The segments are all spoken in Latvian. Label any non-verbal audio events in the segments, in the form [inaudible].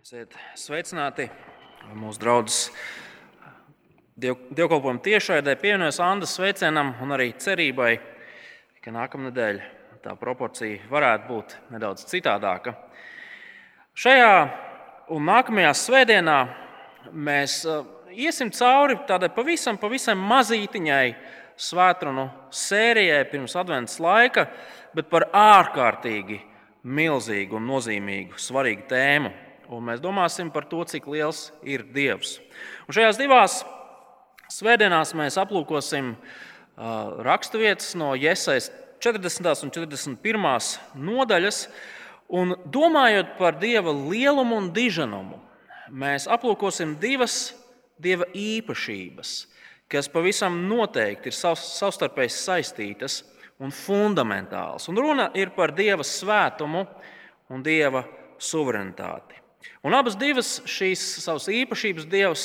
Esiet sveicināti mūsu draugs. Diev, dievkalpojuma tiešraidē pievienojas Andas sveicienam un arī cerībai, ka nākamā nedēļa tā proporcija varētu būt nedaudz citādāka. Šajā un nākamajā svētdienā mēs uh, iesim cauri tādai pavisam, pavisam mazītiņai svētkrunu sērijai pirms adventas laika, bet par ārkārtīgi milzīgu un nozīmīgu, svarīgu tēmu un mēs domāsim par to, cik liels ir Dievs. Un šajās divās svētdienās mēs aplūkosim raksturvietas no Iesaistas 40. un 41. nodaļas. Un domājot par Dieva lielumu un diženumu, mēs aplūkosim divas Dieva īpašības, kas pavisam noteikti ir savstarpēji saistītas un fundamentālas. Un runa ir par Dieva svētumu un Dieva suverenitāti. Un abas šīs savas īpašības Dievs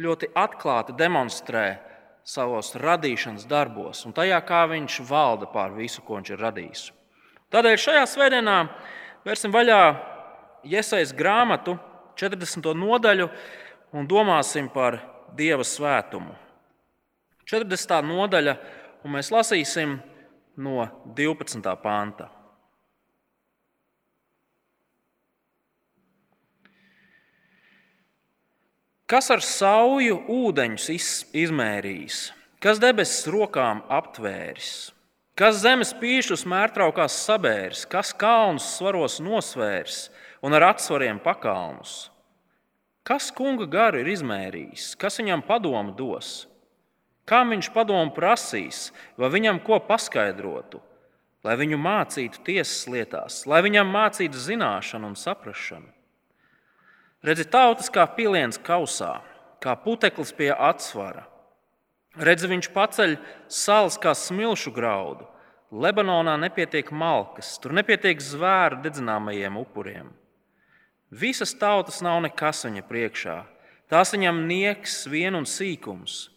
ļoti atklāti demonstrē savos radīšanas darbos un tajā, kā viņš valda pār visu, ko viņš ir radījis. Tādēļ šajā svētdienā vērsim vaļā iesaistītu grāmatu, 40. nodaļu, un domāsim par Dieva svētumu. 40. nodaļa, un mēs lasīsim no 12. pānta. Kas ar sauju ūdeņus izmērījis, kas debesis rokām aptvēris, kas zemes pīšus mērtraukās sabēris, kas kalnus svaros nosvērs un ar atsvariem pakalnus? Kas kunga garu ir izmērījis, kas viņam padomu dos? Kam viņš padomu prasīs, vai viņam ko paskaidrotu, lai viņu mācītu tiesas lietās, lai viņam mācītu zināšanu un saprāšanu? Redzi, tautas kā piliens kausā, kā puteklis pie atsvara. Redzi, viņš paceļ salas kā smilšu graudu. Lebanonā nepietiek malkas, tur nepietiek zvēru dedzināmajiem upuriem. Visas tautas nav nekas viņa priekšā. Tās viņam nieks, vien un sīkums.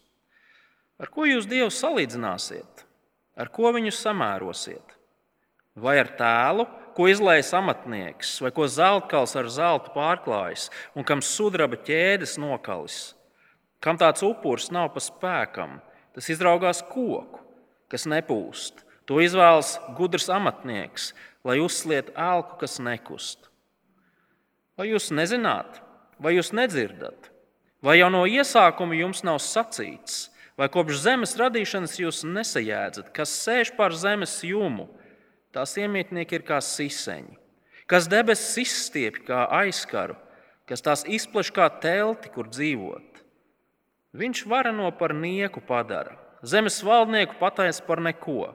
Ar ko jūs Dievu salīdzināsiet? Ar ko viņu samērosiet? Vai ar tēlu, ko izlaiž amatnieks, vai ko zeltkals ar zeltu pārklājis, un kam sudraba ķēdes nokalis. Kam tāds upuris nav pa spēkam, tas izraugās koku, kas nepūst. To izvēlas gudrs amatnieks, lai uzsliet elku, kas nekust. Vai jūs nezināt, vai jūs nedzirdat, vai jau no iesākuma jums nav sacīts, vai kopš zemes radīšanas jūs nesajēdzat, kas sēž pār zemes jūmu? Tās iemītnieki ir kā siseņi, kas debesis izstiepj kā aizkaru, kas tās izpleš kā telti, kur dzīvot. Viņš varano par nieku padara, zemes valdnieku pataisa par neko.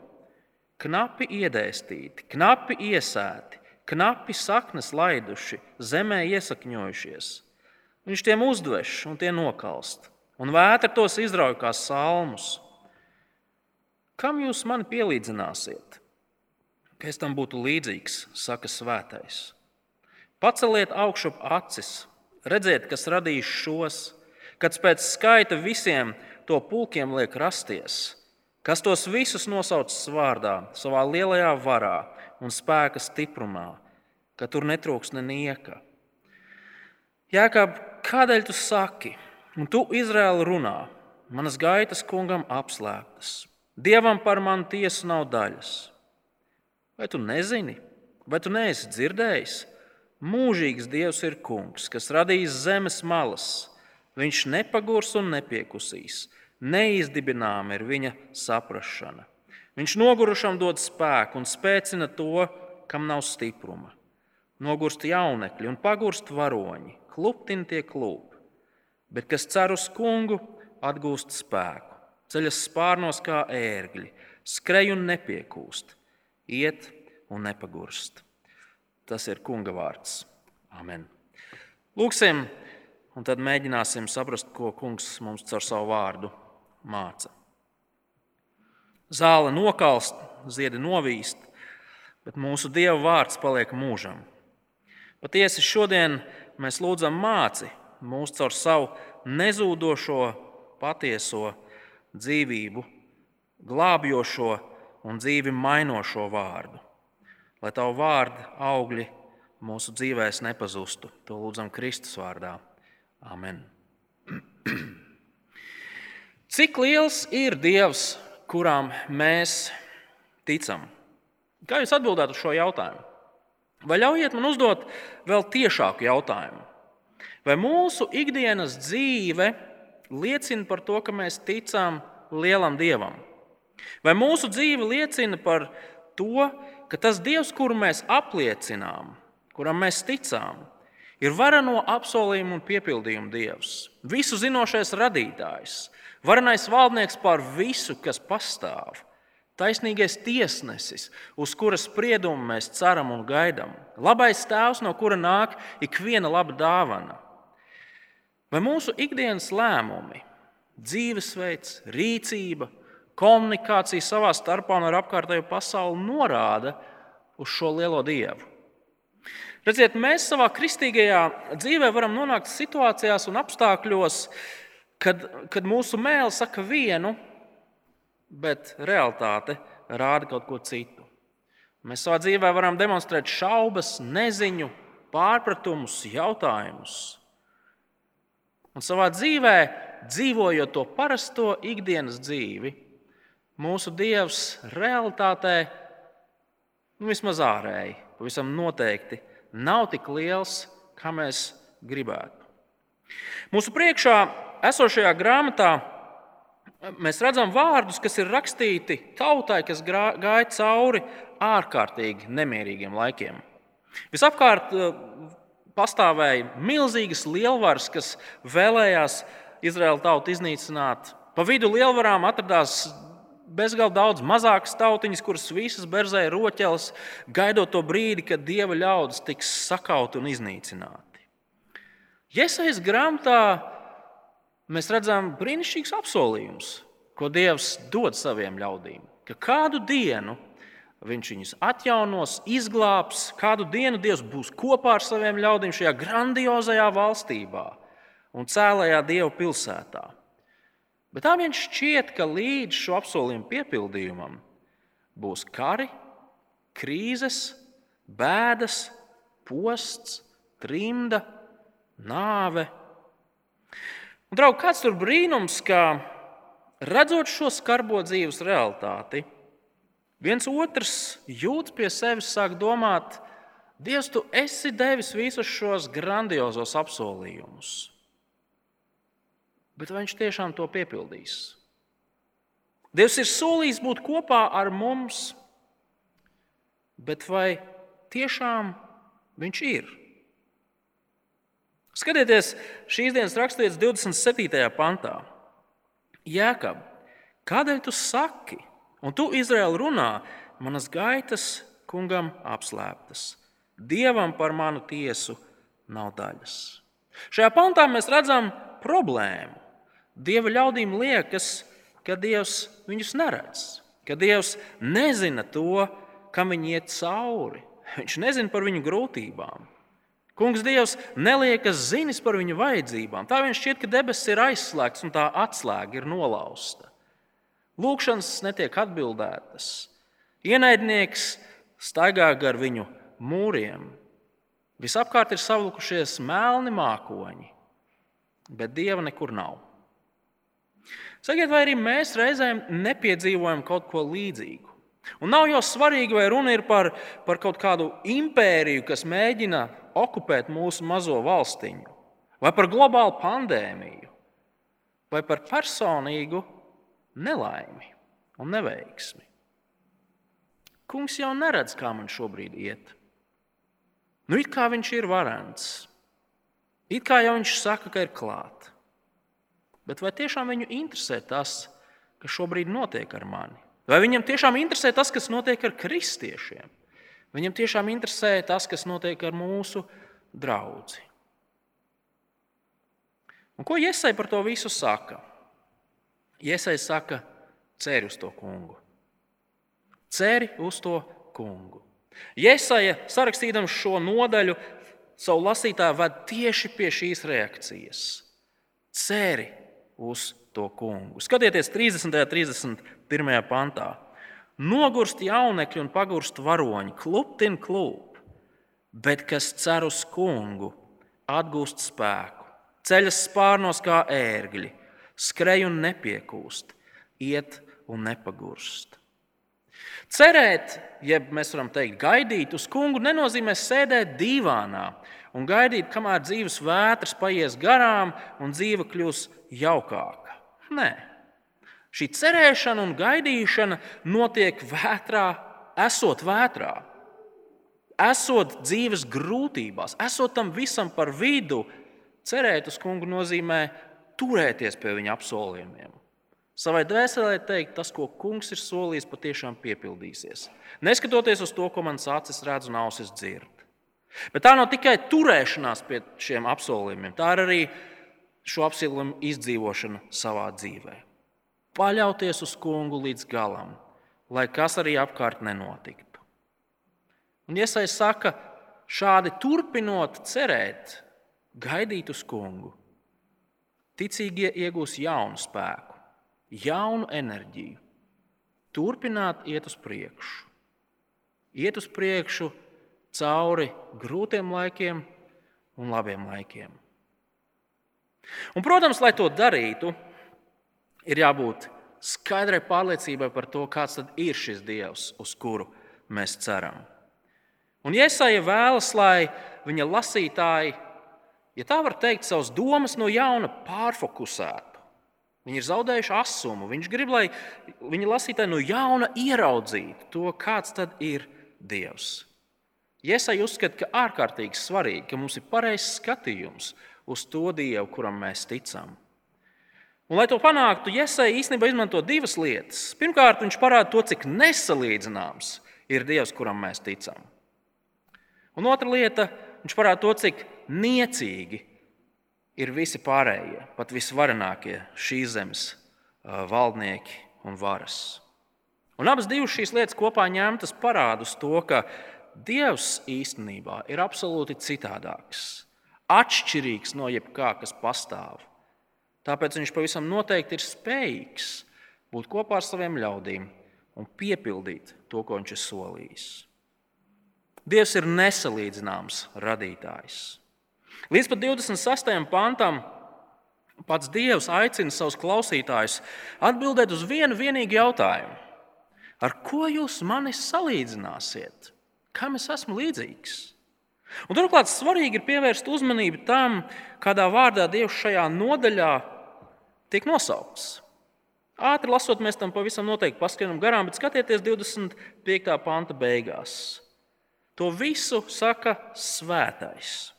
Knapi iedēstīti, knapi iesēti, knapi saknes laiduši, zemē iesakņojušies. Viņš tiem uzdveš un tie nokalst, un vētra tos izrauj kā salmus. Kam jūs mani pielīdzināsiet? Ka es tam būtu līdzīgs, saka svētais. Paceliet augšup acis, redziet, kas radīs šos, kad pēc skaita visiem to pulkiem liek rasties, kas tos visus nosauc vārdā, savā lielajā varā un spēka stiprumā, ka tur netrūks nenieka. Jēkab, kādēļ tu saki, un tu Izraēlu runā, manas gaitas kungam apslēptas, dievam par manu tiesu nav daļas. Vai tu nezini, vai tu neesi dzirdējis? Mūžīgs Dievs ir kungs, kas radījis zemes malas. Viņš nepagurs un nepiekusīs. Neizdibināma ir viņa saprāšana. Viņš nogurušam dod spēku un spēcina to, kam nav stipruma. Nogurst jaunekļi un pagurst varoņi, kluptin tie klūp. Bet kas cer uz kungu, atgūst spēku, ceļas spārnos kā ērgļi, skrej un nepiekūst iet un nepagurst. Tas ir kunga vārds. Amen. Lūksim, un tad mēģināsim saprast, ko kungs mums caur savu vārdu māca. Zāle nokalst, ziedi novīst, bet mūsu Dieva vārds paliek mūžam. Patiesi šodien mēs lūdzam māci mūs caur savu nezūdošo, patieso dzīvību, glābjošo un dzīvi mainošo vārdu. Lai tavu vārdu augļi mūsu dzīvēs nepazustu. To lūdzam Kristus vārdā. Amen. [clears throat] Cik liels ir Dievs, kuram mēs ticam? Kā jūs atbildētu uz šo jautājumu? Vai ļaujiet man uzdot vēl tiešāku jautājumu? Vai mūsu ikdienas dzīve liecina par to, ka mēs ticam lielam Dievam? Vai mūsu dzīve liecina par to, ka tas Dievs, kuru mēs apliecinām, kuram mēs ticām, ir varano apsolījumu un piepildījumu Dievs, visu zinošais radītājs, varenais valdnieks pār visu, kas pastāv, taisnīgais tiesnesis, uz kuras spriedumu mēs ceram un gaidām, labais tēvs, no kura nāk ikviena laba dāvana. Vai mūsu ikdienas lēmumi, dzīvesveids, rīcība, komunikācija savā starpā un ar apkārtējo pasauli norāda uz šo lielo dievu? Redziet, mēs savā kristīgajā dzīvē varam nonākt situācijās un apstākļos, kad, kad mūsu mēlē saka vienu, bet realitāte rāda kaut ko citu. Mēs savā dzīvē varam demonstrēt šaubas, neziņu, pārpratumus, jautājumus. Un savā dzīvē, dzīvojot to parasto ikdienas dzīvi, mūsu Dievs realitātē, nu, vismaz ārēji, pavisam noteikti, nav tik liels, kā mēs gribētu. Mūsu priekšā esošajā grāmatā mēs redzam vārdus, kas ir rakstīti tautai, kas gāja cauri ārkārtīgi nemierīgiem laikiem. Visapkārt eh, pastāvēja milzīgas lielvaras, kas vēlējās Izraēlu tautu iznīcināt. Pa vidu lielvarām atradās bezgalīgi daudz mazākas tautiņas, kuras visas berzēja roķeles, gaidot to brīdi, kad dieva ļaudis tiks sakauti un iznīcināti. Iesaistīts grāmatā mēs redzam brīnišķīgus apsolījumus, ko Dievs dod saviem ļaudīm. Ka kādu dienu Viņš viņus atjaunos, izglābs, kādu dienu Dievs būs kopā ar saviem ļaudīm šajā grandiozajā valstībā un cēlajā Dieva pilsētā. Bet tā viņš šķiet, ka līdz šo apsolījumu piepildījumam būs kari, krīzes, bēdas, posts, trimda, nāve Un, draugi, kāds tur brīnums, ka redzot šo skarbo dzīves realitāti, viens otrs jūt pie sevis, sāk domāt, Dievs, tu esi devis visus šos grandiozos apsolījumus. Bet vai viņš tiešām to piepildīs? Dievs ir solījis būt kopā ar mums, bet vai tiešām viņš ir? Skatieties, šīs dienas raksturīts 27. pantā. Jēkab, kādēļ tu saki, un tu Izraēlu runā, manas gaitas kungam apslēptas, dievam par manu tiesu nav daļas. Šajā pantā mēs redzam problēmu. Dieva ļaudīm liekas, ka Dievs viņus neredz, ka Dievs nezina to, kam viņi iet cauri. Viņš nezina par viņu grūtībām. Kungs Dievs neliekas zinis par viņu vajadzībām. Tā viņš šķiet, ka debesis ir aizslēgts un tā atslēga ir nolausta. Lūkšanas netiek atbildētas. Ienaidnieks staigā gar viņu mūriem. Visapkārt ir savilkušies melni mākoņi, bet dieva nekur nav. Sakiet, vai arī mēs reizēm nepiedzīvojam kaut ko līdzīgu? Un nav jau svarīgi, vai runa ir par, par kaut kādu impēriju, kas mēģina okupēt mūsu mazo valstiņu, vai par globālu pandēmiju, vai par personīgu nelaimi un neveiksmi. Kungs jau neredz, kā man šobrīd iet. Nu, it kā viņš ir varants, it kā jau viņš saka, ka ir klāts. Bet vai tiešām viņu interesē tas, kas šobrīd notiek ar mani? Vai viņam tiešām interesē tas, kas notiek ar kristiešiem? Viņam tiešām interesē tas, kas notiek ar mūsu draugu. Un ko Iesai par to visu saka? Iesai saka, ceri uz to kungu. Ceri uz to kungu. Iesaja sarakstīdams šo nodaļu, savu lasītāju ved tieši pie šīs reakcijas. Ceri uz to kungu. Skatieties, 30. un 31. pantā. Nogurst jaunekļi un pagurst varoņi, kluptin klūp. bet kas cer uz kungu, atgūst spēku, ceļas spārnos kā ērgļi, skrej un nepiekūst, iet un nepagurst. Cerēt, jeb mēs varam teikt, gaidīt uz kungu, nenozīmē sēdēt divānā un gaidīt, kamēr dzīves vētras paies garām un dzīve kļūs jaukāka. Nē, šī cerēšana un gaidīšana notiek vētrā, esot vētrā, esot dzīves grūtībās, esot tam visam par vidu. Cerēt uz kungu nozīmē turēties pie viņa apsolījumiem. Savai dvēselē teikt, tas, ko kungs ir solījis, patiešām piepildīsies. Neskatoties uz to, ko mans acis redz un ausis dzird. Bet tā nav tikai turēšanās pie šiem apsolījumiem, tā ir arī šo apsolījumu izdzīvošana savā dzīvē. Paļauties uz kungu līdz galam, lai kas arī apkārt nenotiktu. Un Iesais saka, šādi turpinot cerēt, gaidīt uz kungu, ticīgie iegūs jaunu spēku jaunu enerģiju, turpināt iet uz priekšu. Iet uz priekšu cauri grūtiem laikiem un labiem laikiem. Un, protams, lai to darītu, ir jābūt skaidrai pārliecībai par to, kāds ir šis Dievs, uz kuru mēs ceram. Un Iesaija vēlas, lai viņa lasītāji, ja tā var teikt, savas domas no jauna pārfokusētu Viņi ir zaudējuši asumu. Viņš grib, lai viņa lasītāji no jauna ieraudzītu to, kāds tad ir Dievs. Iesai uzskata, ka ārkārtīgi svarīgi, ka mums ir pareizs skatījums uz to Dievu, kuram mēs ticam. Un, lai to panāktu, Iesai īstenībā izmanto divas lietas. Pirmkārt, viņš parāda to, cik nesalīdzināms ir Dievs, kuram mēs ticam. Un otra lieta, viņš parāda to, cik niecīgi ir visi pārējie, pat visvarenākie šīs zemes valdnieki un varas. Un abas šīs lietas kopā ņemtas parāda to, ka Dievs īstenībā ir absolūti citādāks, atšķirīgs no jebkā, kas pastāv. Tāpēc viņš pavisam noteikti ir spējīgs būt kopā ar saviem ļaudīm un piepildīt to, ko viņš ir solījis. Dievs ir nesalīdzināms radītājs. Līdz pat 26. pantam pats Dievs aicina savus klausītājus atbildēt uz vienu vienīgu jautājumu. Ar ko jūs mani salīdzināsiet? Kam es esmu līdzīgs? Un turklāt svarīgi ir pievērst uzmanību tam, kādā vārdā Dievs šajā nodaļā tiek nosaukts. Ātri lasot, mēs tam pavisam noteikti paskaidrojam garām, bet skatieties 25. panta beigās. To visu saka svētais.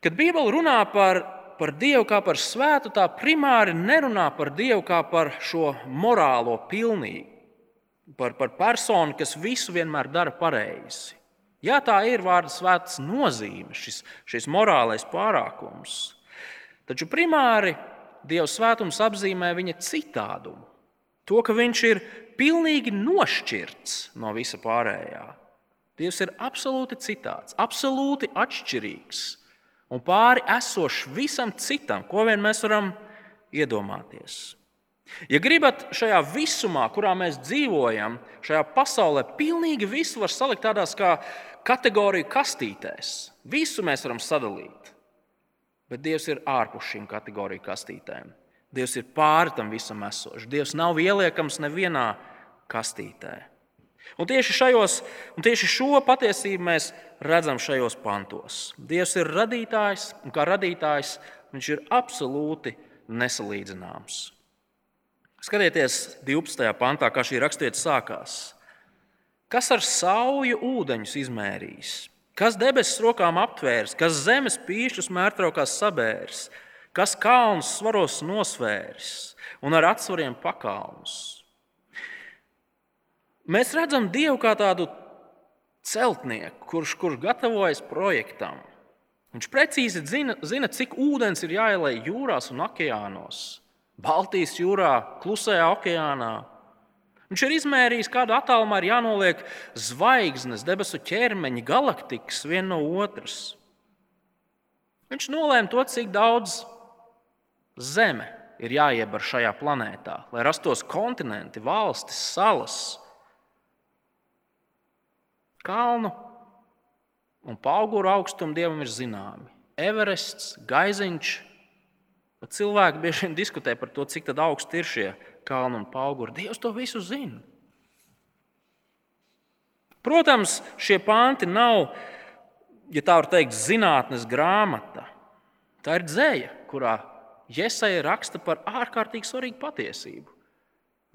Kad Bībele runā par, par Dievu kā par svētu, tā primāri nerunā par Dievu kā par šo morālo pilnību, par, par personu, kas visu vienmēr dara pareizi. Jā, tā ir vārda svētas nozīme, šis, šis morālais pārākums. Taču primāri Dieva svētums apzīmē viņa citādumu. To, ka viņš ir pilnīgi nošķirts no visa pārējā. Dievs ir absolūti citāds, absolūti atšķirīgs un pāri esošs visam citam, ko vien mēs varam iedomāties. Ja gribat šajā visumā, kurā mēs dzīvojam, šajā pasaulē, pilnīgi visu var salikt tādās kā kategoriju kastītēs. Visu mēs varam sadalīt. Bet Dievs ir ārpus šīm kategoriju kastītēm. Dievs ir pāri tam visam esošs. Dievs nav ieliekams nevienā kastītē. Un tieši, šajos, un tieši šo patiesību mēs redzam šajos pantos. Dievs ir radītājs, un kā radītājs viņš ir absolūti nesalīdzināms. Skatieties, 12. pantā, kā šī raksturība sākās. Kas ar sauju ūdeņus izmērījis, kas debesis rokām aptvērs, kas zemes pīšļus mērtraukās sabērs, kas kalnus svaros nosvērs un ar atsvariem pakalnus Mēs redzam Dievu kā tādu celtnieku, kurš, kurš gatavojas projektam. Viņš precīzi zina, zina, cik ūdens ir jāielai jūrās un okeānos. Baltijas jūrā, Klusajā okeānā. Viņš ir izmērījis, kādu attālumā ir jānoliek zvaigznes, debesu ķermeņi, galaktikas viena no otras. Viņš nolēma to, cik daudz zeme ir jāiebar šajā planētā, lai rastos kontinenti, valstis, salas kalnu un pauguru augstumi dievam ir zināmi. Everests, Gaiziņš. Cilvēki bieži vien diskutē par to, cik augsti ir šie kalni un pauguri. Dievs to visu zina. Protams, šie panti nav, ja tā var teikt, zinātnes grāmata. Tā ir dzēja, kurā Jēzus raksta par ārkārtīgi svarīgu patiesību.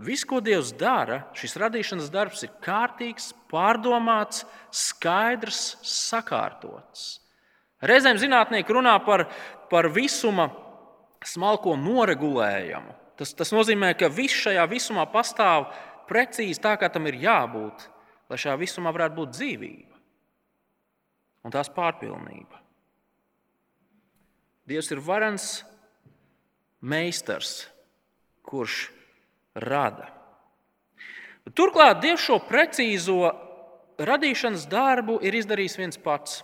Viss, ko Dievs dara, šis radīšanas darbs ir kārtīgs, pārdomāts, skaidrs, sakārtots. Reizēm zinātnieki runā par, par visuma smalko noregulējumu. Tas, tas nozīmē, ka viss šajā visumā pastāv precīzi tā, kā tam ir jābūt, lai šajā visumā varētu būt dzīvība un tās pārpilnība. Dievs ir varens meistars, kurš rada. Turklāt Dievs šo precīzo radīšanas darbu ir izdarījis viens pats.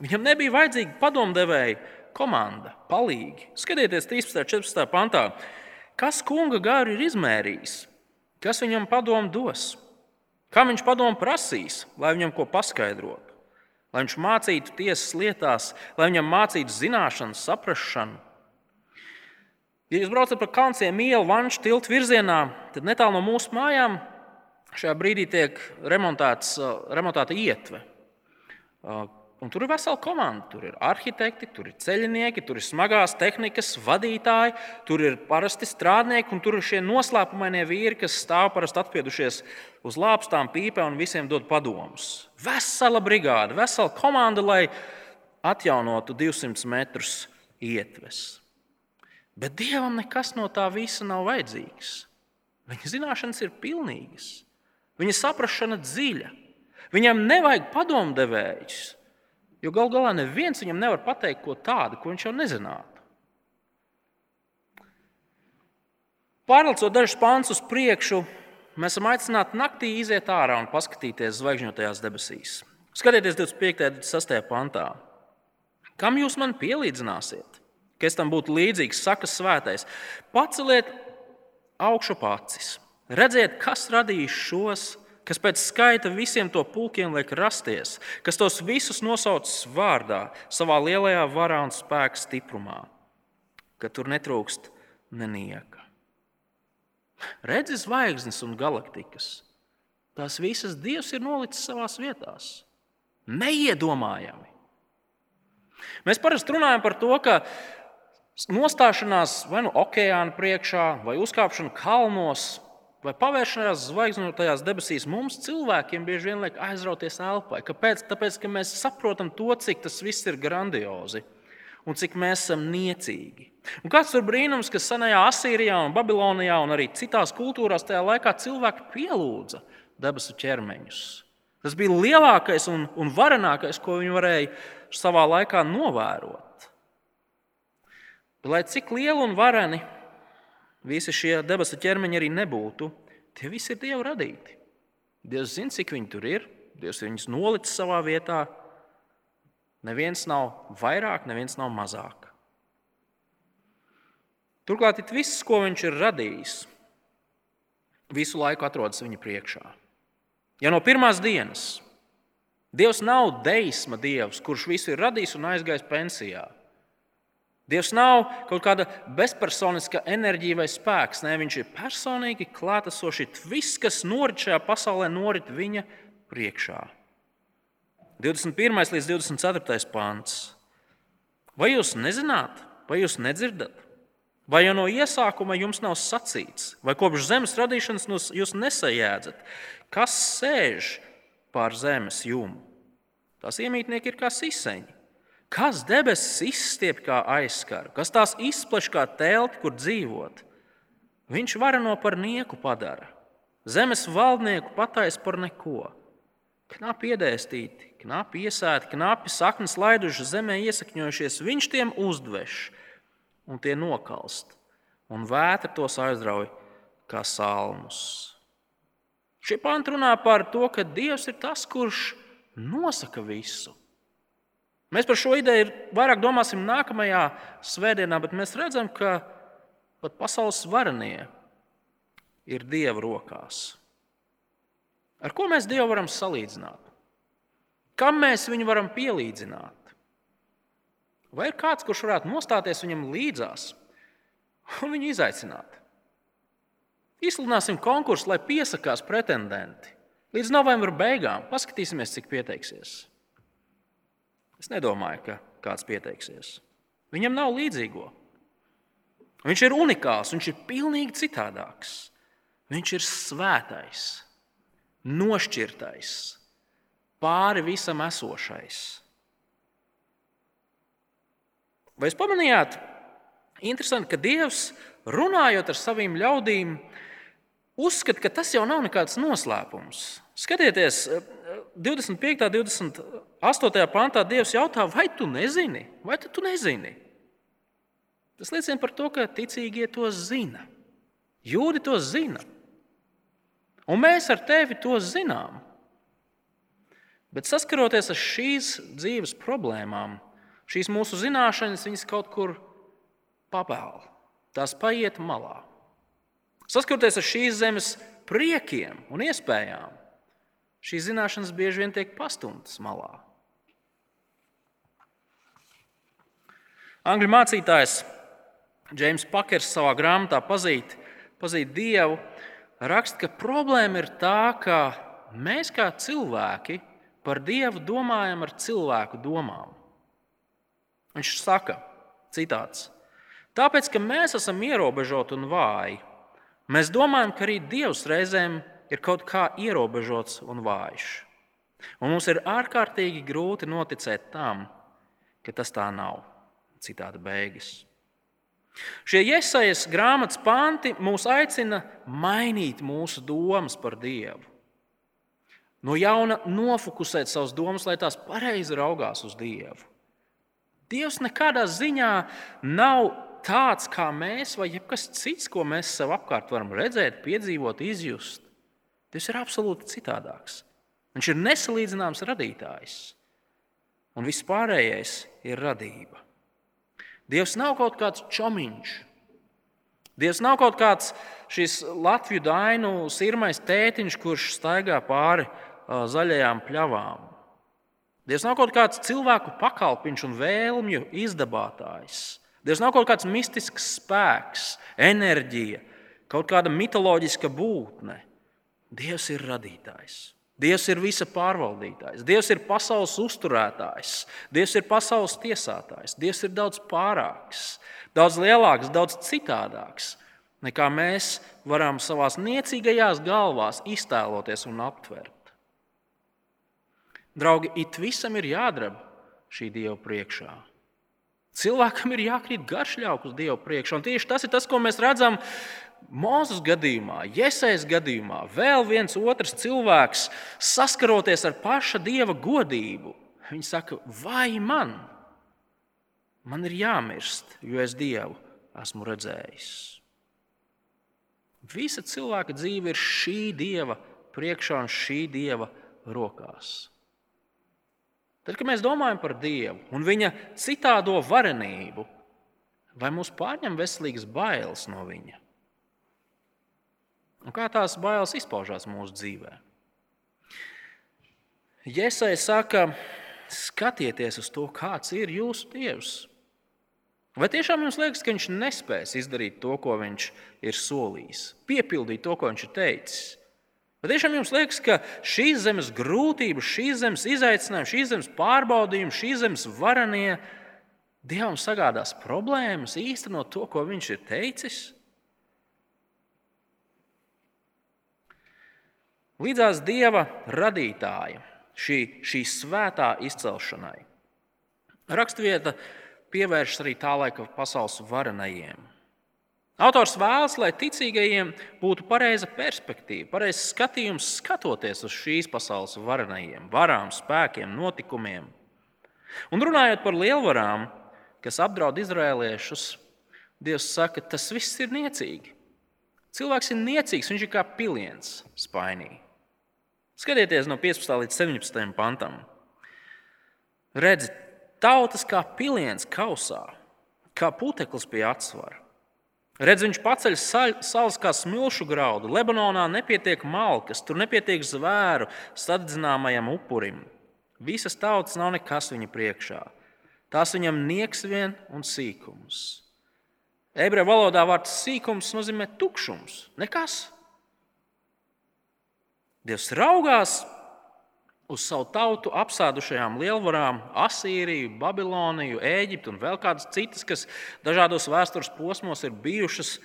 Viņam nebija vajadzīga padomdevēja komanda, palīgi. Skatieties, 13. un 14. pantā, kas kunga garu ir izmērījis, kas viņam padomu dos, kā viņš padomu prasīs, lai viņam ko paskaidrotu, lai viņš mācītu tiesas lietās, lai viņam mācītu zināšanas, saprāšanu Ja jūs braucat pa kalnciem ielu vanšu tiltu virzienā, tad netālu no mūsu mājām šajā brīdī tiek remontēta ietve. Un tur ir vesela komanda. Tur ir arhitekti, tur ir ceļinieki, tur ir smagās tehnikas vadītāji, tur ir parasti strādnieki, un tur ir šie noslēpumainie vīri, kas stāv parasti atpiedušies uz lāpstām, pīpē un visiem dod padomus. Vesela brigāde, vesela komanda, lai atjaunotu 200 metrus ietves. Bet Dievam nekas no tā visa nav vajadzīgs. Viņa zināšanas ir pilnīgas, viņa saprāšana dziļa. Viņam nevajag padomdevējus, jo gal galā neviens viņam nevar pateikt ko tādu, ko viņš jau nezinātu. Pārlecot dažus pāns uz priekšu, mēs esam aicināti naktī iziet ārā un paskatīties zvaigžņotajās debesīs. Skatieties 25. un 26. pantā. Kam jūs man pielīdzināsiet? ka es tam būtu līdzīgs, saka svētais. Paceliet augšu acis, redziet, kas radīs šos, kas pēc skaita visiem to pulkiem liek rasties, kas tos visus nosauc vārdā, savā lielajā varā un spēka stiprumā, ka tur netrūkst nenieka. Redzi zvaigznes un galaktikas. Tās visas Dievs ir nolicis savās vietās. Neiedomājami. Mēs parasti runājam par to, ka nostāšanās vai nu okeāna priekšā, vai uzkāpšana kalnos, vai pavēršanās zvaigznotajās debesīs mums, cilvēkiem, bieži vien liek aizrauties elpai. Kāpēc? Tāpēc, ka mēs saprotam to, cik tas viss ir grandiozi un cik mēs esam niecīgi. Un kāds ir brīnums, ka senajā Asīrijā, un Babilonijā un arī citās kultūrās tajā laikā cilvēki pielūdza debesu ķermeņus. Tas bija lielākais un, un varenākais, ko viņi varēja savā laikā novērot. Lai cik lieli un vareni visi šie debesu ķermeņi arī nebūtu, tie visi ir Dieva radīti. Dievs zina, cik viņi tur ir, Dievs viņus nolicis savā vietā. Neviens nav vairāk, neviens nav mazāk. Turklāt viss, ko viņš ir radījis, visu laiku atrodas viņa priekšā. Ja no pirmās dienas Dievs nav deisma dievs, kurš visu ir radījis un aizgājis pensijā. Dievs nav kaut kāda bezpersoniska enerģija vai spēks. Nē, viņš ir personīgi klātesošs. Viss, kas norit šajā pasaulē, norit viņa priekšā. 21. līdz 24. pāns. Vai jūs nezināt, vai jūs nedzirdat? Vai jau no iesākuma jums nav sacīts, vai kopš zemes radīšanas jūs nesajēdzat, kas sēž pār zemes jumu? Tās iemītnieki ir kā siseņi Kas debesis izstiep kā aizskaru, kas tās izpleš kā telti, kur dzīvot? Viņš varano par nieku padara, zemes valdnieku patais par neko. Knapi iedēstīti, knapi iesēti, knapi saknes laiduši zemē iesakņojušies, viņš tiem uzdveš un tie nokalst, un vētra tos aizrauj kā salmus. Šie panti runā par to, ka Dievs ir tas, kurš nosaka visu. Mēs par šo ideju vairāk domāsim nākamajā svētdienā, bet mēs redzam, ka pat pasaules varenie ir Dieva rokās. Ar ko mēs Dievu varam salīdzināt? kam mēs viņu varam pielīdzināt? Vai ir kāds, kurš varētu nostāties viņam līdzās un viņu izaicināt? Izsludināsim konkursu, lai piesakās pretendenti. Līdz novembra beigām paskatīsimies, cik pieteiksies. Es nedomāju, ka kāds pieteiksies. Viņam nav līdzīgo. Viņš ir unikāls, viņš ir pilnīgi citādāks. Viņš ir svētais, nošķirtais, pāri visam esošais. Vai jūs pamanījāt? Interesanti, ka Dievs, runājot ar saviem ļaudīm, uzskata, ka tas jau nav nekāds noslēpums. Skatieties, 25. un 28. pantā Dievs jautā, vai tu nezini, vai tu nezini? Tas liecina par to, ka ticīgie to zina. Jūdi to zina. Un mēs ar tevi to zinām. Bet saskaroties ar šīs dzīves problēmām, šīs mūsu zināšanas kaut kur papēl, tās paiet malā. Saskaroties ar šīs zemes priekiem un iespējām, šīs zināšanas bieži vien tiek pastumtas malā. Angļu mācītājs Džeims Pakers savā grāmatā pazīt, pazīt Dievu, raksta, ka problēma ir tā, ka mēs kā cilvēki par Dievu domājam ar cilvēku domām. Viņš saka, citāts, tāpēc, ka mēs esam ierobežoti un vāji, mēs domājam, ka arī Dievs reizēm ir kaut kā ierobežots un vājš. Un mums ir ārkārtīgi grūti noticēt tam, ka tas tā nav. Citāta beigas. Šie iesaistas grāmatas panti mūs aicina mainīt mūsu domas par Dievu. No jauna nofokusēt savas domas, lai tās pareizi raugās uz Dievu. Dievs nekādā ziņā nav tāds kā mēs, vai jebkas cits, ko mēs sev apkārt varam redzēt, piedzīvot, izjust. Dievs ir absolūti citādāks. Viņš ir nesalīdzināms radītājs, un viss pārējais ir radība. Dievs nav kaut kāds čomiņš. Dievs nav kaut kāds šis Latviju dainu sirmais tētiņš, kurš staigā pāri zaļajām pļavām. Dievs nav kaut kāds cilvēku pakalpiņš un vēlmju izdabātājs. Dievs nav kaut kāds mistisks spēks, enerģija, kaut kāda mitoloģiska būtne. Dievs ir radītājs. Dievs ir visa pārvaldītājs, Dievs ir pasaules uzturētājs, Dievs ir pasaules tiesātājs, Dievs ir daudz pārāks, daudz lielāks, daudz citādāks nekā mēs varam savā niecīgajās galvās iztēloties un aptvert. Draugi, it visam ir jādrab šī Dieva priekšā. Cilvēkam ir jākrīt garšļauk uz Dieva priekšā. Tieši tas ir tas, ko mēs redzam Mūzes gadījumā, Jēzus gadījumā, vēl viens otrs cilvēks saskaroties ar paša dieva godību. Viņi saka, vai man? Man ir jāmirst, jo es dievu esmu redzējis. Visa cilvēka dzīve ir šī dieva priekšā un šī dieva rokās. Tad, kad mēs domājam par Dievu un viņa citādo varenību, vai mūs pārņem veselīgas bailes no viņa? Un kā tās bailes izpaužās mūsu dzīvē? Iesai saka, skatieties uz to, kāds ir jūsu dievs. Vai tiešām jums liekas, ka viņš nespēs izdarīt to, ko viņš ir solījis, piepildīt to, ko viņš ir teicis? Vai tiešām jums liekas, ka šīs zemes grūtības, šīs zemes izaicinājumi, šīs zemes pārbaudījumi, šīs zemes varanie Dievam sagādās problēmas īstenot to, ko viņš ir teicis? Līdzās dieva radītāja, šī, šī svētā izcelšanai. Raksturvieta pievēršas arī tā laika pasaules varenajiem. Autors vēlas, lai ticīgajiem būtu pareiza perspektīva, pareizs skatījums, skatoties uz šīs pasaules varenajiem, varām, spēkiem, notikumiem. Un runājot par lielvarām, kas apdraud izrēliešus, Dievs saka, tas viss ir niecīgi. Cilvēks ir niecīgs, viņš ir kā piliens spainī. Skatieties no 15. līdz 17. pantam. Redzi, tautas kā piliens kausā, kā puteklis pie atsvara. Redz, viņš paceļ salas kā smilšu graudu. Lebanonā nepietiek malkas, tur nepietiek zvēru sadedzināmajam upurim. Visas tautas nav nekas viņa priekšā. Tās viņam nieks vien un sīkums. Ebreju valodā vārds sīkums nozīmē tukšums, nekas. Dievs raugās uz savu tautu apsēdušajām lielvarām, Asīriju, Babiloniju, Eģiptu un vēl kādas citas, kas dažādos vēstures posmos ir bijušas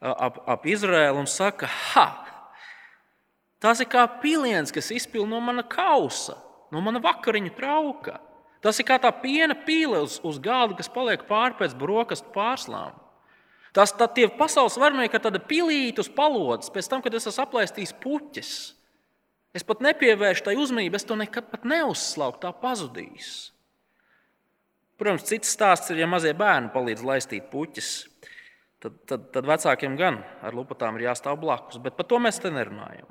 ap, ap Izraēlu un saka, ha! Tas ir kā piliens, kas izpilda no mana kausa, no mana vakariņu trauka. Tas ir kā tā piena pīle uz, uz galda, kas paliek pāri pēc brokastu pārslām. Tas tie pasaules varmnieki ir tāda pilīta uz palodzes, pēc tam, kad es esmu aplaistījis puķis. Es pat nepievēršu tai uzmanību, es to nekad neuzslauku, tā pazudīs. Protams, cits stāsts ir, ja mazie bērni palīdz laistīt puķis. Tad, tad, tad vecākiem gan ar lupatām ir jāstāv blakus, bet par to mēs te nerunājam.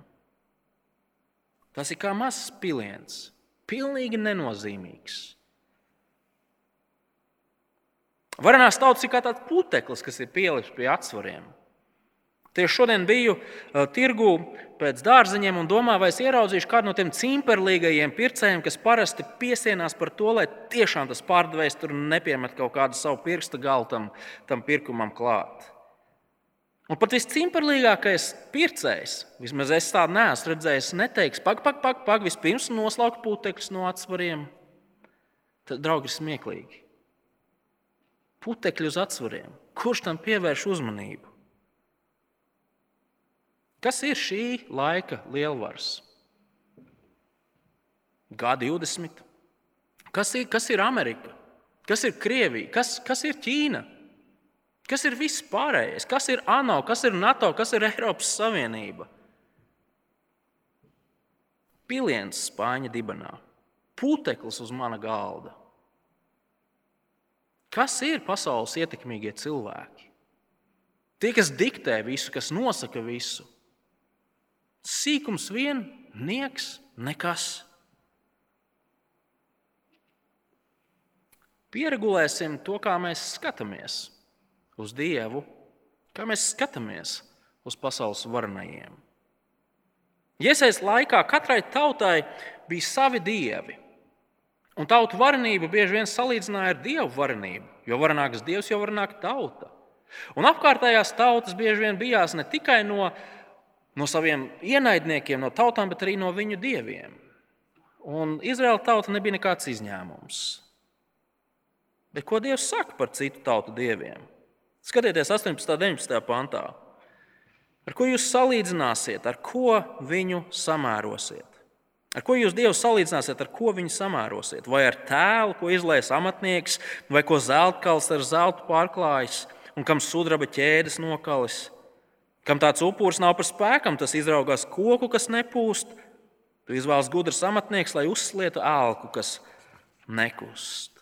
Tas ir kā mazs piliens, pilnīgi nenozīmīgs. Varanās tautas ir kā tāds puteklis, kas ir pielikts pie atsvariem. Tieši šodien biju uh, tirgū pēc dārziņiem un domāju, vai es ieraudzīšu kādu no tiem cimperlīgajiem pircējiem, kas parasti piesienās par to, lai tiešām tas pārdevējs tur nepiemet kaut kādu savu pirksta galu tam, tam pirkumam klāt. Un pat viscimperlīgākais pircējs, vismaz es tādu neesmu redzējis, neteiks, pak, pak, pak, pak vispirms noslaukt putekļus no atsvariem. Tad, draugi, ir smieklīgi. Putekļi uz atsvariem. Kurš tam pievērš uzmanību? Kas ir šī laika lielvars? G20. Kas ir, kas ir Amerika? Kas ir Krievija? Kas, kas ir Ķīna? Kas ir viss pārējais? Kas ir ANO, kas ir NATO, kas ir Eiropas Savienība? Piliens spāņa dibenā, puteklis uz mana galda. Kas ir pasaules ietekmīgie cilvēki? Tie, kas diktē visu, kas nosaka visu. Sīkums vien, nieks, nekas. Pieregulēsim to, kā mēs skatāmies uz Dievu, kā mēs skatāmies uz pasaules varenajiem. Iesaistīts laikā katrai tautai bija savi dievi. Un tautu varenību bieži vien salīdzināja ar dievu varenību, jo varenāks dievs, jo varenāka tauta. Un apkārtējās tautas bieži vien bijās ne tikai no no saviem ienaidniekiem, no tautām, bet arī no viņu dieviem. Un Izraēla tauta nebija nekāds izņēmums. Bet ko Dievs saka par citu tautu dieviem? Skatieties, 18. un 19. pantā. Ar ko jūs salīdzināsiet, ar ko viņu samērosiet? Ar ko jūs Dievu salīdzināsiet, ar ko viņu samērosiet? Vai ar tēlu, ko izlaiž amatnieks, vai ko zeltkals ar zeltu pārklājis, un kam sudraba ķēdes nokalis? Kam tāds upuris nav par spēkam, tas izraugās koku, kas nepūst. Tu izvēlies gudrs amatnieks, lai uzslietu ēlku, kas nekust.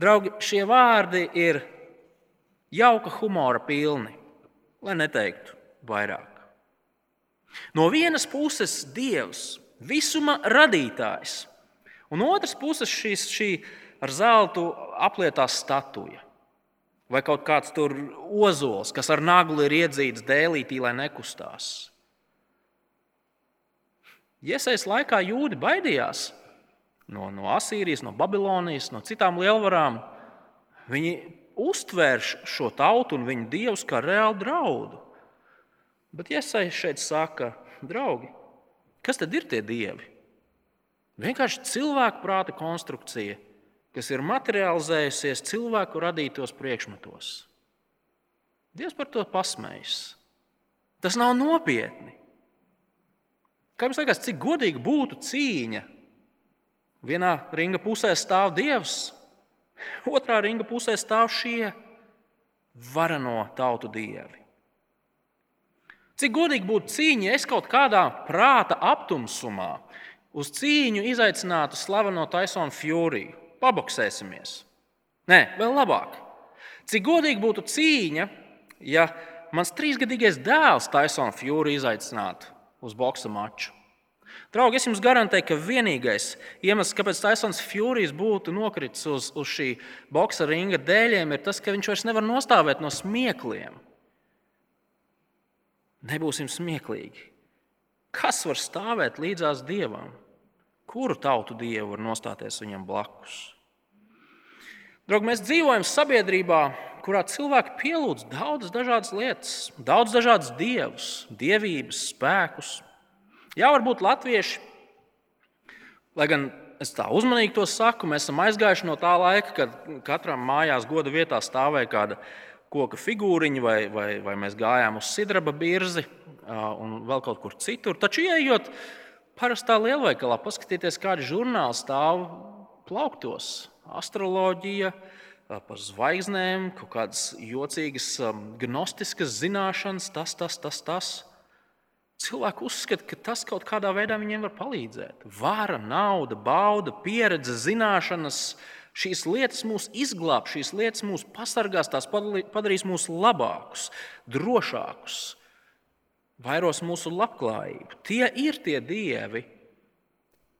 Draugi, šie vārdi ir jauka humora pilni, lai neteiktu vairāk. No vienas puses, Dievs, visuma radītājs, un otras puses šīs, šī ar zeltu aplietā statuja. Vai kaut kāds tur ozols, kas ar naglu ir iedzīts dēlītī, lai nekustās. Iesaistīts laikā jūdi baidījās no, no Asīrijas, no Babilonijas, no citām lielvarām. Viņi uztvērš šo tautu un viņu dievus kā reālu draudu. Bet iesaistīts šeit saka, draugi, kas tad ir tie dievi? Vienkārši cilvēku prāta konstrukcija kas ir materializējusies cilvēku radītos priekšmetos. Dievs par to pasmējas. Tas nav nopietni. Kā jums liekas, cik godīgi būtu cīņa? Vienā ringa pusē stāv Dievs, [laughs] otrā ringa pusē stāv šie varano tautu dievi. Cik godīgi būtu cīņa, ja es kaut kādā prāta aptumsumā uz cīņu izaicinātu slaveno Taisonu Fjūriju paboksēsimies. Nē, vēl labāk. Cik godīgi būtu cīņa, ja mans trīsgadīgais dēls Taisons Fjūri izaicinātu uz boxa maču. Draugi, es jums garantēju, ka vienīgais iemesls, kāpēc Taisons Fjūrijs būtu nokritis uz, uz šī boxa ringa dēļiem, ir tas, ka viņš vairs nevar nostāvēt no smiekliem. Nebūsim smieklīgi. Kas var stāvēt līdzās dievam? Kuru tautu dievu var nostāties viņam blakus? Draugi, mēs dzīvojam sabiedrībā, kurā cilvēki pielūdz daudzas dažādas lietas, daudz dažādas dievus, dievības, spēkus. Jā, varbūt latvieši, lai gan es tā uzmanīgi to saku, mēs esam aizgājuši no tā laika, kad katram mājās goda vietā stāvēja kāda koka figūriņa, vai, vai, vai mēs gājām uz sidraba birzi un vēl kaut kur citur. Taču, ieejot parastā lielveikalā, paskatieties, kādi žurnāli stāv plauktos. Astroloģija, par zvaigznēm, kaut kādas jocīgas, gnostiskas zināšanas, tas, tas, tas. tas. Cilvēki uzskata, ka tas kaut kādā veidā viņiem var palīdzēt. Vara, nauda, bauda, pieredze, zināšanas. Šīs lietas mūs izglābs, šīs lietas mūs pasargās, tās padarīs mūs labākus, drošākus, vairos mūsu labklājību. Tie ir tie dievi,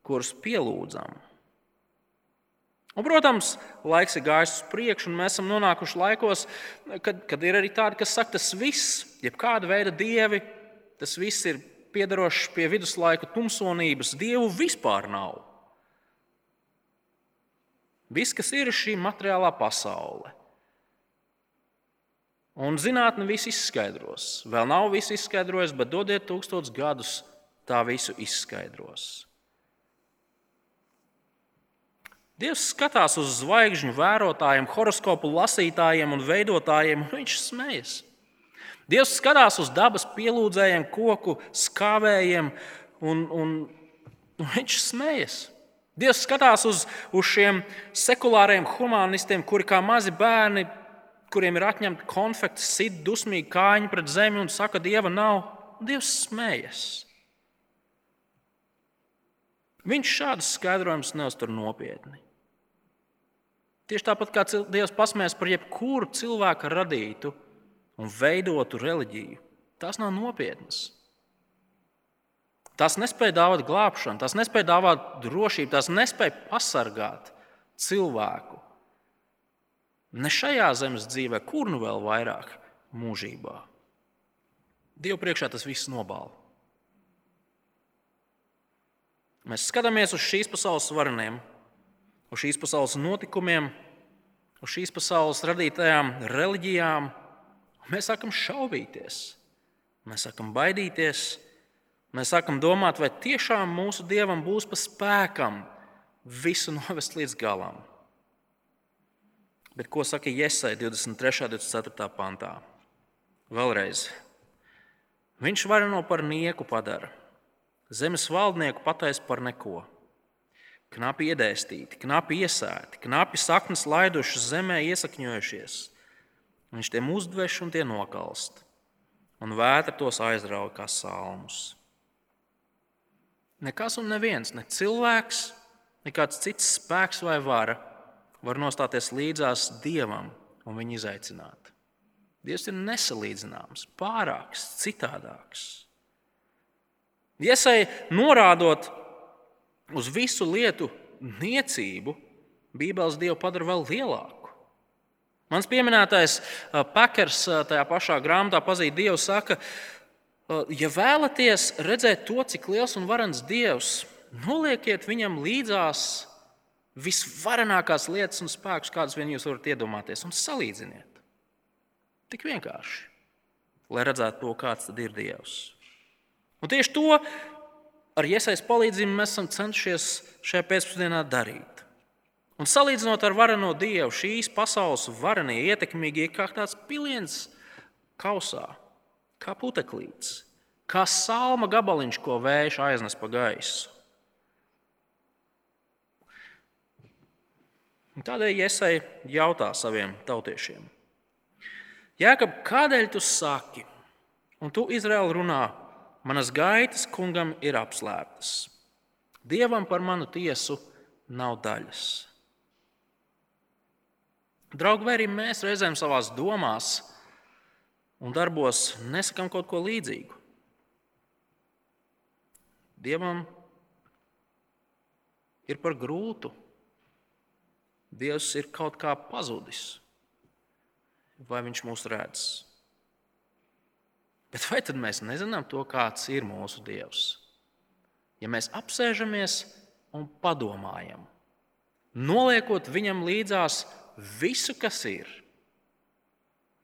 kurus pielūdzam. Un, protams, laiks ir gājis uz priekšu, un mēs esam nonākuši laikos, kad, kad ir arī tādi, kas saka, tas viss, jebkāda veida dievi, tas viss ir piederošs pie viduslaiku tumsonības. Dievu vispār nav. Viss, kas ir šī materiālā pasaule. Un zinātnē viss izskaidros. Vēl nav viss izskaidrojis, bet dodiet tūkstošus gadus, tā visu izskaidros. Dievs skatās uz zvaigžņu vērotājiem, horoskopu lasītājiem un veidotājiem, un viņš smējas. Dievs skatās uz dabas pielūdzējiem, koku skāvējiem, un, un, un viņš smējas. Dievs skatās uz, uz šiem sekulāriem humanistiem, kuri kā mazi bērni, kuriem ir atņemta konfekta, sit dusmīgi kājiņi pret zemi un saka, Dieva nav. Dievs smējas. Viņš šādas skaidrojumus neuztur nopietni. Tieši tāpat kā Dievs pasmēs par jebkuru cilvēku radītu un veidotu reliģiju. Tas nav nopietnas. Tas nespēja dāvāt glābšanu, tas nespēja dāvāt drošību, tas nespēja pasargāt cilvēku. Ne šajā zemes dzīvē, kur nu vēl vairāk mūžībā. Dievu priekšā tas viss nobāla. Mēs skatāmies uz šīs pasaules vareniem, uz šīs pasaules notikumiem, uz šīs pasaules radītajām reliģijām, Mēs sākam šaubīties, mēs sākam baidīties, mēs sākam domāt, vai tiešām mūsu dievam būs pa spēkam visu novest līdz galam. Bet ko saka Iesai 23. un 24. pantā? Vēlreiz. Viņš vareno par nieku padara, zemes valdnieku pataisa par neko. Knapi iedēstīti, knapi iesēti, knapi saknes laidušas zemē iesakņojušies Viņš tiem uzdveš un tie nokalst, un vētra tos aizrauja kā salmus. Nekas un neviens, ne cilvēks, ne kāds cits spēks vai vara var nostāties līdzās dievam un viņu izaicināt. Dievs ir nesalīdzināms, pārāks, citādāks. Iesai norādot uz visu lietu niecību, Bībeles dievu padara vēl lielāku. Mans pieminētais Pakers tajā pašā grāmatā pazīt Dievu saka, ja vēlaties redzēt to, cik liels un varens Dievs, noliekiet viņam līdzās visvarenākās lietas un spēkus, kādus vien jūs varat iedomāties, un salīdziniet. Tik vienkārši, lai redzētu to, kāds tad ir Dievs. Un tieši to ar iesaistību palīdzību mēs esam cenšies šajā pēcpusdienā darīt. Un salīdzinot ar vareno dievu, šīs pasaules varenie ietekmīgi ir kā tāds piliens kausā, kā puteklīts, kā salma gabaliņš, ko vējš aiznes pa gaisu. Un tādēļ Iesai jautā saviem tautiešiem: Jēkab, kādēļ tu saki, un tu Izraēlu runā, manas gaitas kungam ir apslēptas? Dievam par manu tiesu nav daļas. Draugi, vai arī mēs reizēm savā domās un darbos nesakām kaut ko līdzīgu? Dievam ir par grūtu. Dievs ir kaut kā pazudis, vai viņš mūs redz. Bet vai tad mēs nezinām to, kāds ir mūsu Dievs? Ja mēs apsēžamies un padomājam, noliekot viņam līdzās visu, kas ir.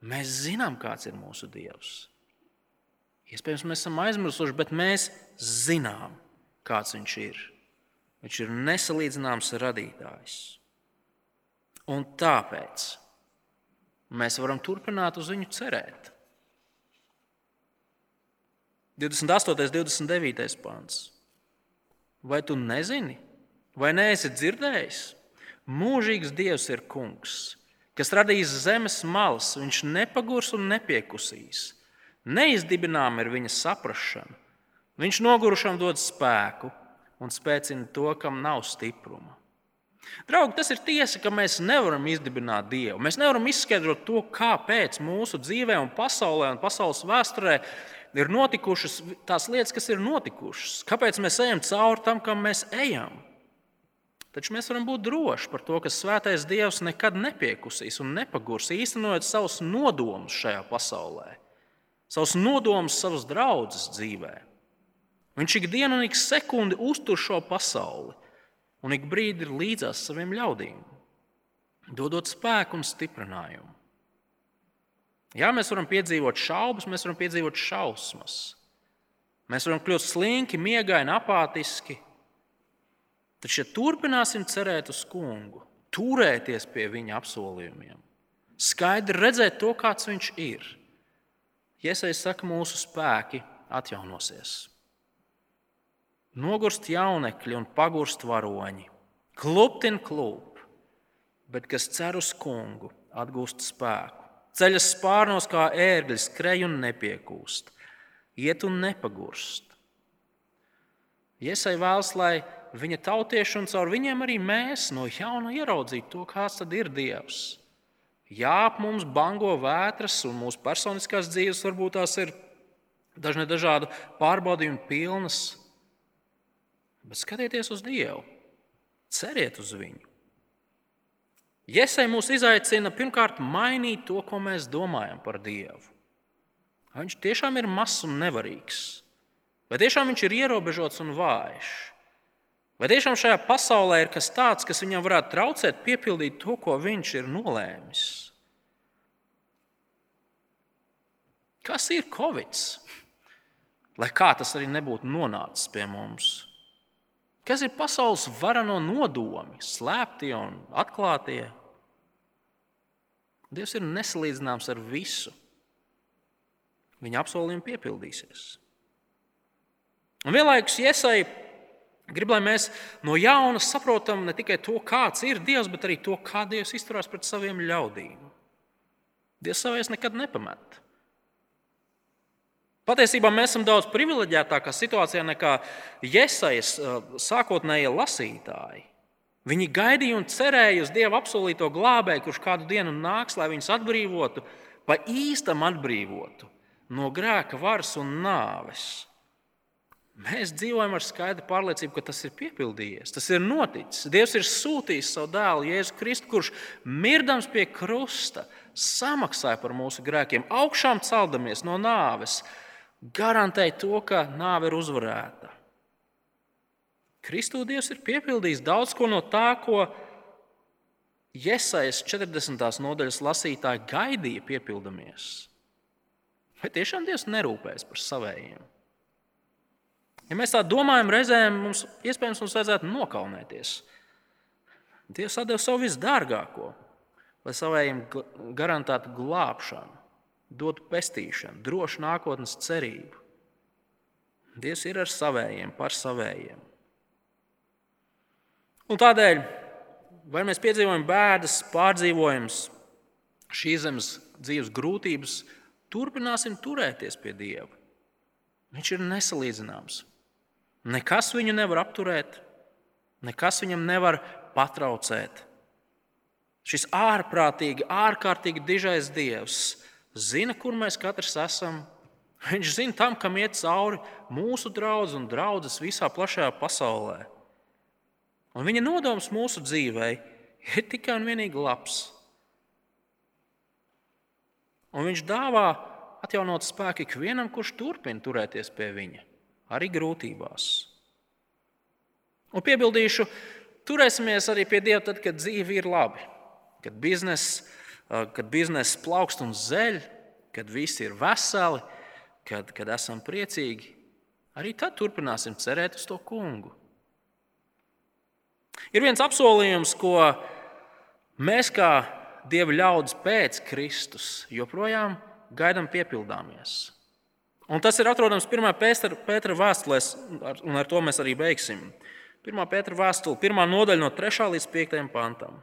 Mēs zinām, kāds ir mūsu Dievs. Iespējams, mēs esam aizmirsuši, bet mēs zinām, kāds viņš ir. Viņš ir nesalīdzināms radītājs. Un tāpēc mēs varam turpināt uz viņu cerēt. 28. un 29. pāns. Vai tu nezini, vai neesi dzirdējis? Mūžīgs Dievs ir kungs, kas radījis zemes malas, viņš nepagurs un nepiekusīs. Neizdibinām ir viņa saprāšana. Viņš nogurušam dod spēku un spēcina to, kam nav stipruma. Draugi, tas ir tiesa, ka mēs nevaram izdibināt Dievu. Mēs nevaram izskaidrot to, kāpēc mūsu dzīvē, un pasaulē un pasaules vēsturē ir notikušas tās lietas, kas ir notikušas. Kāpēc mēs ejam cauri tam, kam mēs ejam? Taču mēs varam būt droši par to, ka Svētais Dievs nekad nepiekusīs un nepagurs īstenojot savus nodomus šajā pasaulē, savus nodomus savas draudzes dzīvē. Viņš ik dienu un ik sekundi uztur šo pasauli un ik brīdi ir līdzās saviem ļaudīm, dodot spēku un stiprinājumu. Jā, mēs varam piedzīvot šaubas, mēs varam piedzīvot šausmas. Mēs varam kļūt slinki, miegaini, apātiski. Taču, ja turpināsim cerēt uz kungu, turēties pie viņa apsolījumiem, skaidri redzēt to, kāds viņš ir, Iesais saka, mūsu spēki atjaunosies. Nogurst jaunekļi un pagurst varoņi, kluptin klūp, bet kas cer uz kungu, atgūst spēku ceļas spārnos kā ērglis, skrej un nepiekūst, iet un nepagurst. Iesai vēlas, lai viņa tautieši un caur viņiem arī mēs no jauna ieraudzītu to, tad ir Dievs. Jā, ap mums bango vētras, un mūsu personiskās dzīves varbūt tās ir dažne dažādu pārbaudījumu pilnas. Bet skatieties uz Dievu, ceriet uz viņu. Iesai mūs izaicina pirmkārt mainīt to, ko mēs domājam par Dievu. Viņš tiešām ir mazs un nevarīgs, vai tiešām viņš ir ierobežots un vājš, vai tiešām šajā pasaulē ir kas tāds, kas viņam varētu traucēt piepildīt to, ko viņš ir nolēmis. Kas ir Covid? Lai kā tas arī nebūtu nonācis pie mums. Kas ir pasaules varano nodomi, slēptie un atklātie? Dievs ir nesalīdzināms ar visu. Viņa apsolījumi piepildīsies. Un vienlaikus iesai grib, lai mēs no jauna saprotam ne tikai to, kāds ir Dievs, bet arī to, kā Dievs izturās pret saviem ļaudīm. Dievs savais nekad nepamet. Patiesībā mēs esam daudz privileģētākā situācijā nekā Iesaijas sākotnējie lasītāji. Viņi gaidīja un cerēja uz Dieva apsolīto glābēju, kurš kādu dienu nāks, lai viņus atbrīvotu, pa īstam atbrīvotu no grēka varas un nāves. Mēs dzīvojam ar skaidru pārliecību, ka tas ir piepildījies, tas ir noticis. Dievs ir sūtījis savu dēlu, Jēzu Kristu, kurš mirdams pie krusta samaksāja par mūsu grēkiem, augšām celdamies no nāves, garantēja to, ka nāve ir uzvarēta. Kristū Dievs ir piepildījis daudz ko no tā, ko Iesaijas 40. nodaļas lasītāji gaidīja piepildamies. Vai tiešām Dievs nerūpēs par savējiem? Ja mēs tā domājam, reizēm mums iespējams mums vajadzētu nokaunēties. Dievs atdeva savu visdārgāko, lai savējiem garantētu glābšanu, dotu pestīšanu, drošu nākotnes cerību. Dievs ir ar savējiem, par savējiem. Un tādēļ, vai mēs piedzīvojam bēdas, pārdzīvojums, šīs zemes dzīves grūtības, turpināsim turēties pie Dieva. Viņš ir nesalīdzināms. Nekas viņu nevar apturēt, nekas viņam nevar patraucēt. Šis ārprātīgi, ārkārtīgi dižais Dievs zina, kur mēs katrs esam. Viņš zina tam, kam iet cauri mūsu draugs un draugs visā plašajā pasaulē. Un viņa nodoms mūsu dzīvē ir tikai un vienīgi labs. Un viņš dāvā atjaunot spēku ikvienam, kurš turpina turēties pie viņa, arī grūtībās. Un piebildīšu, turēsimies arī pie Dieva tad, kad dzīve ir labi, kad bizness, kad bizness plaukst un zeļ, kad visi ir veseli, kad, kad esam priecīgi. Arī tad turpināsim cerēt uz to kungu. Ir viens apsolījums, ko mēs kā Dieva ļaudis pēc Kristus joprojām gaidām piepildāmies. Un tas ir atrodams 1. Pētera vēstulēs, un ar to mēs arī beigsim. 1. Pētera vēstule, 1. nodaļa no 3. līdz 5. pantam.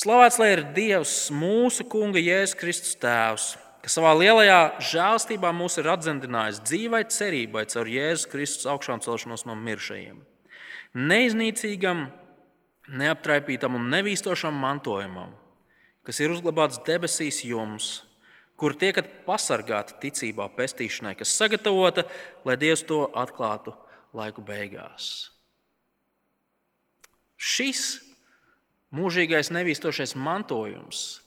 Slavēts lai ir Dievs, mūsu Kunga Jēzus Kristus Tēvs, kas savā lielajā žēlstībā mūs ir atdzendinājis dzīvai cerībai caur Jēzus Kristus augšām celšanos no miršajiem. Neiznīcīgam, neaptraipītam un nevīstošam mantojumam, kas ir uzglabāts debesīs jums kur tiekat pasargāti ticībā pestīšanai, kas sagatavota, lai Dievs to atklātu laiku beigās. Šis mūžīgais nevīstošais mantojums,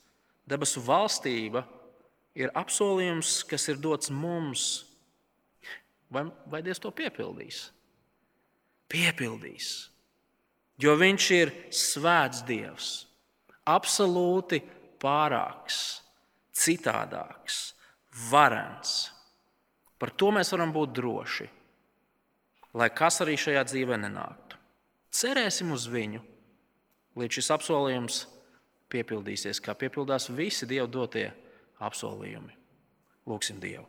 debesu valstība, ir apsolījums, kas ir dots mums. Vai, vai Dievs to piepildīs? Piepildīs. Jo Viņš ir svēts Dievs, absolūti pārāks citādāks, varens. Par to mēs varam būt droši, lai kas arī šajā dzīvē nenāktu. Cerēsim uz viņu, līdz šis apsolījums piepildīsies, kā piepildās visi Dieva dotie apsolījumi. Lūksim Dievu.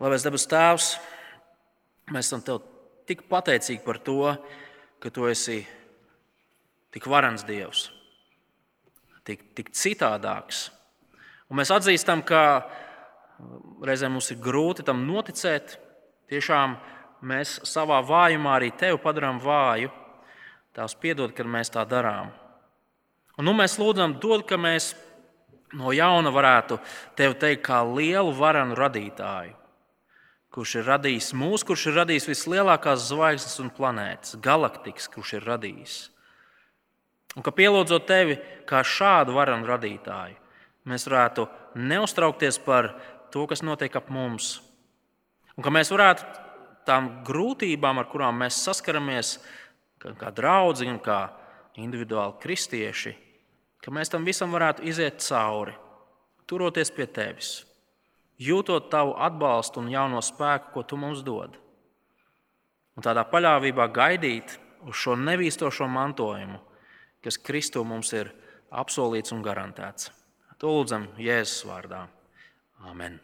Labais dabas Tēvs, mēs esam Tev tik pateicīgi par to, ka Tu esi tik varens Dievs tik, tik citādāks. Un mēs atzīstam, ka reizēm mums ir grūti tam noticēt. Tiešām mēs savā vājumā arī tevi padarām vāju. Tās piedod, kad mēs tā darām. Un nu mēs lūdzam, dod, ka mēs no jauna varētu tevi teikt kā lielu varenu radītāju, kurš ir radījis mūs, kurš ir radījis vislielākās zvaigznes un planētas, galaktikas, kurš ir radījis. Un ka pielūdzot tevi kā šādu varanu radītāju, mēs varētu neuztraukties par to, kas notiek ap mums. Un ka mēs varētu tām grūtībām, ar kurām mēs saskaramies, kā draugi un kā individuāli kristieši, ka mēs tam visam varētu iziet cauri, turoties pie tevis, jūtot tavu atbalstu un jauno spēku, ko tu mums dod. Un tādā paļāvībā gaidīt uz šo nevīstošo mantojumu kas Kristū mums ir apsolīts un garantēts. To lūdzam Jēzus vārdā. Amen.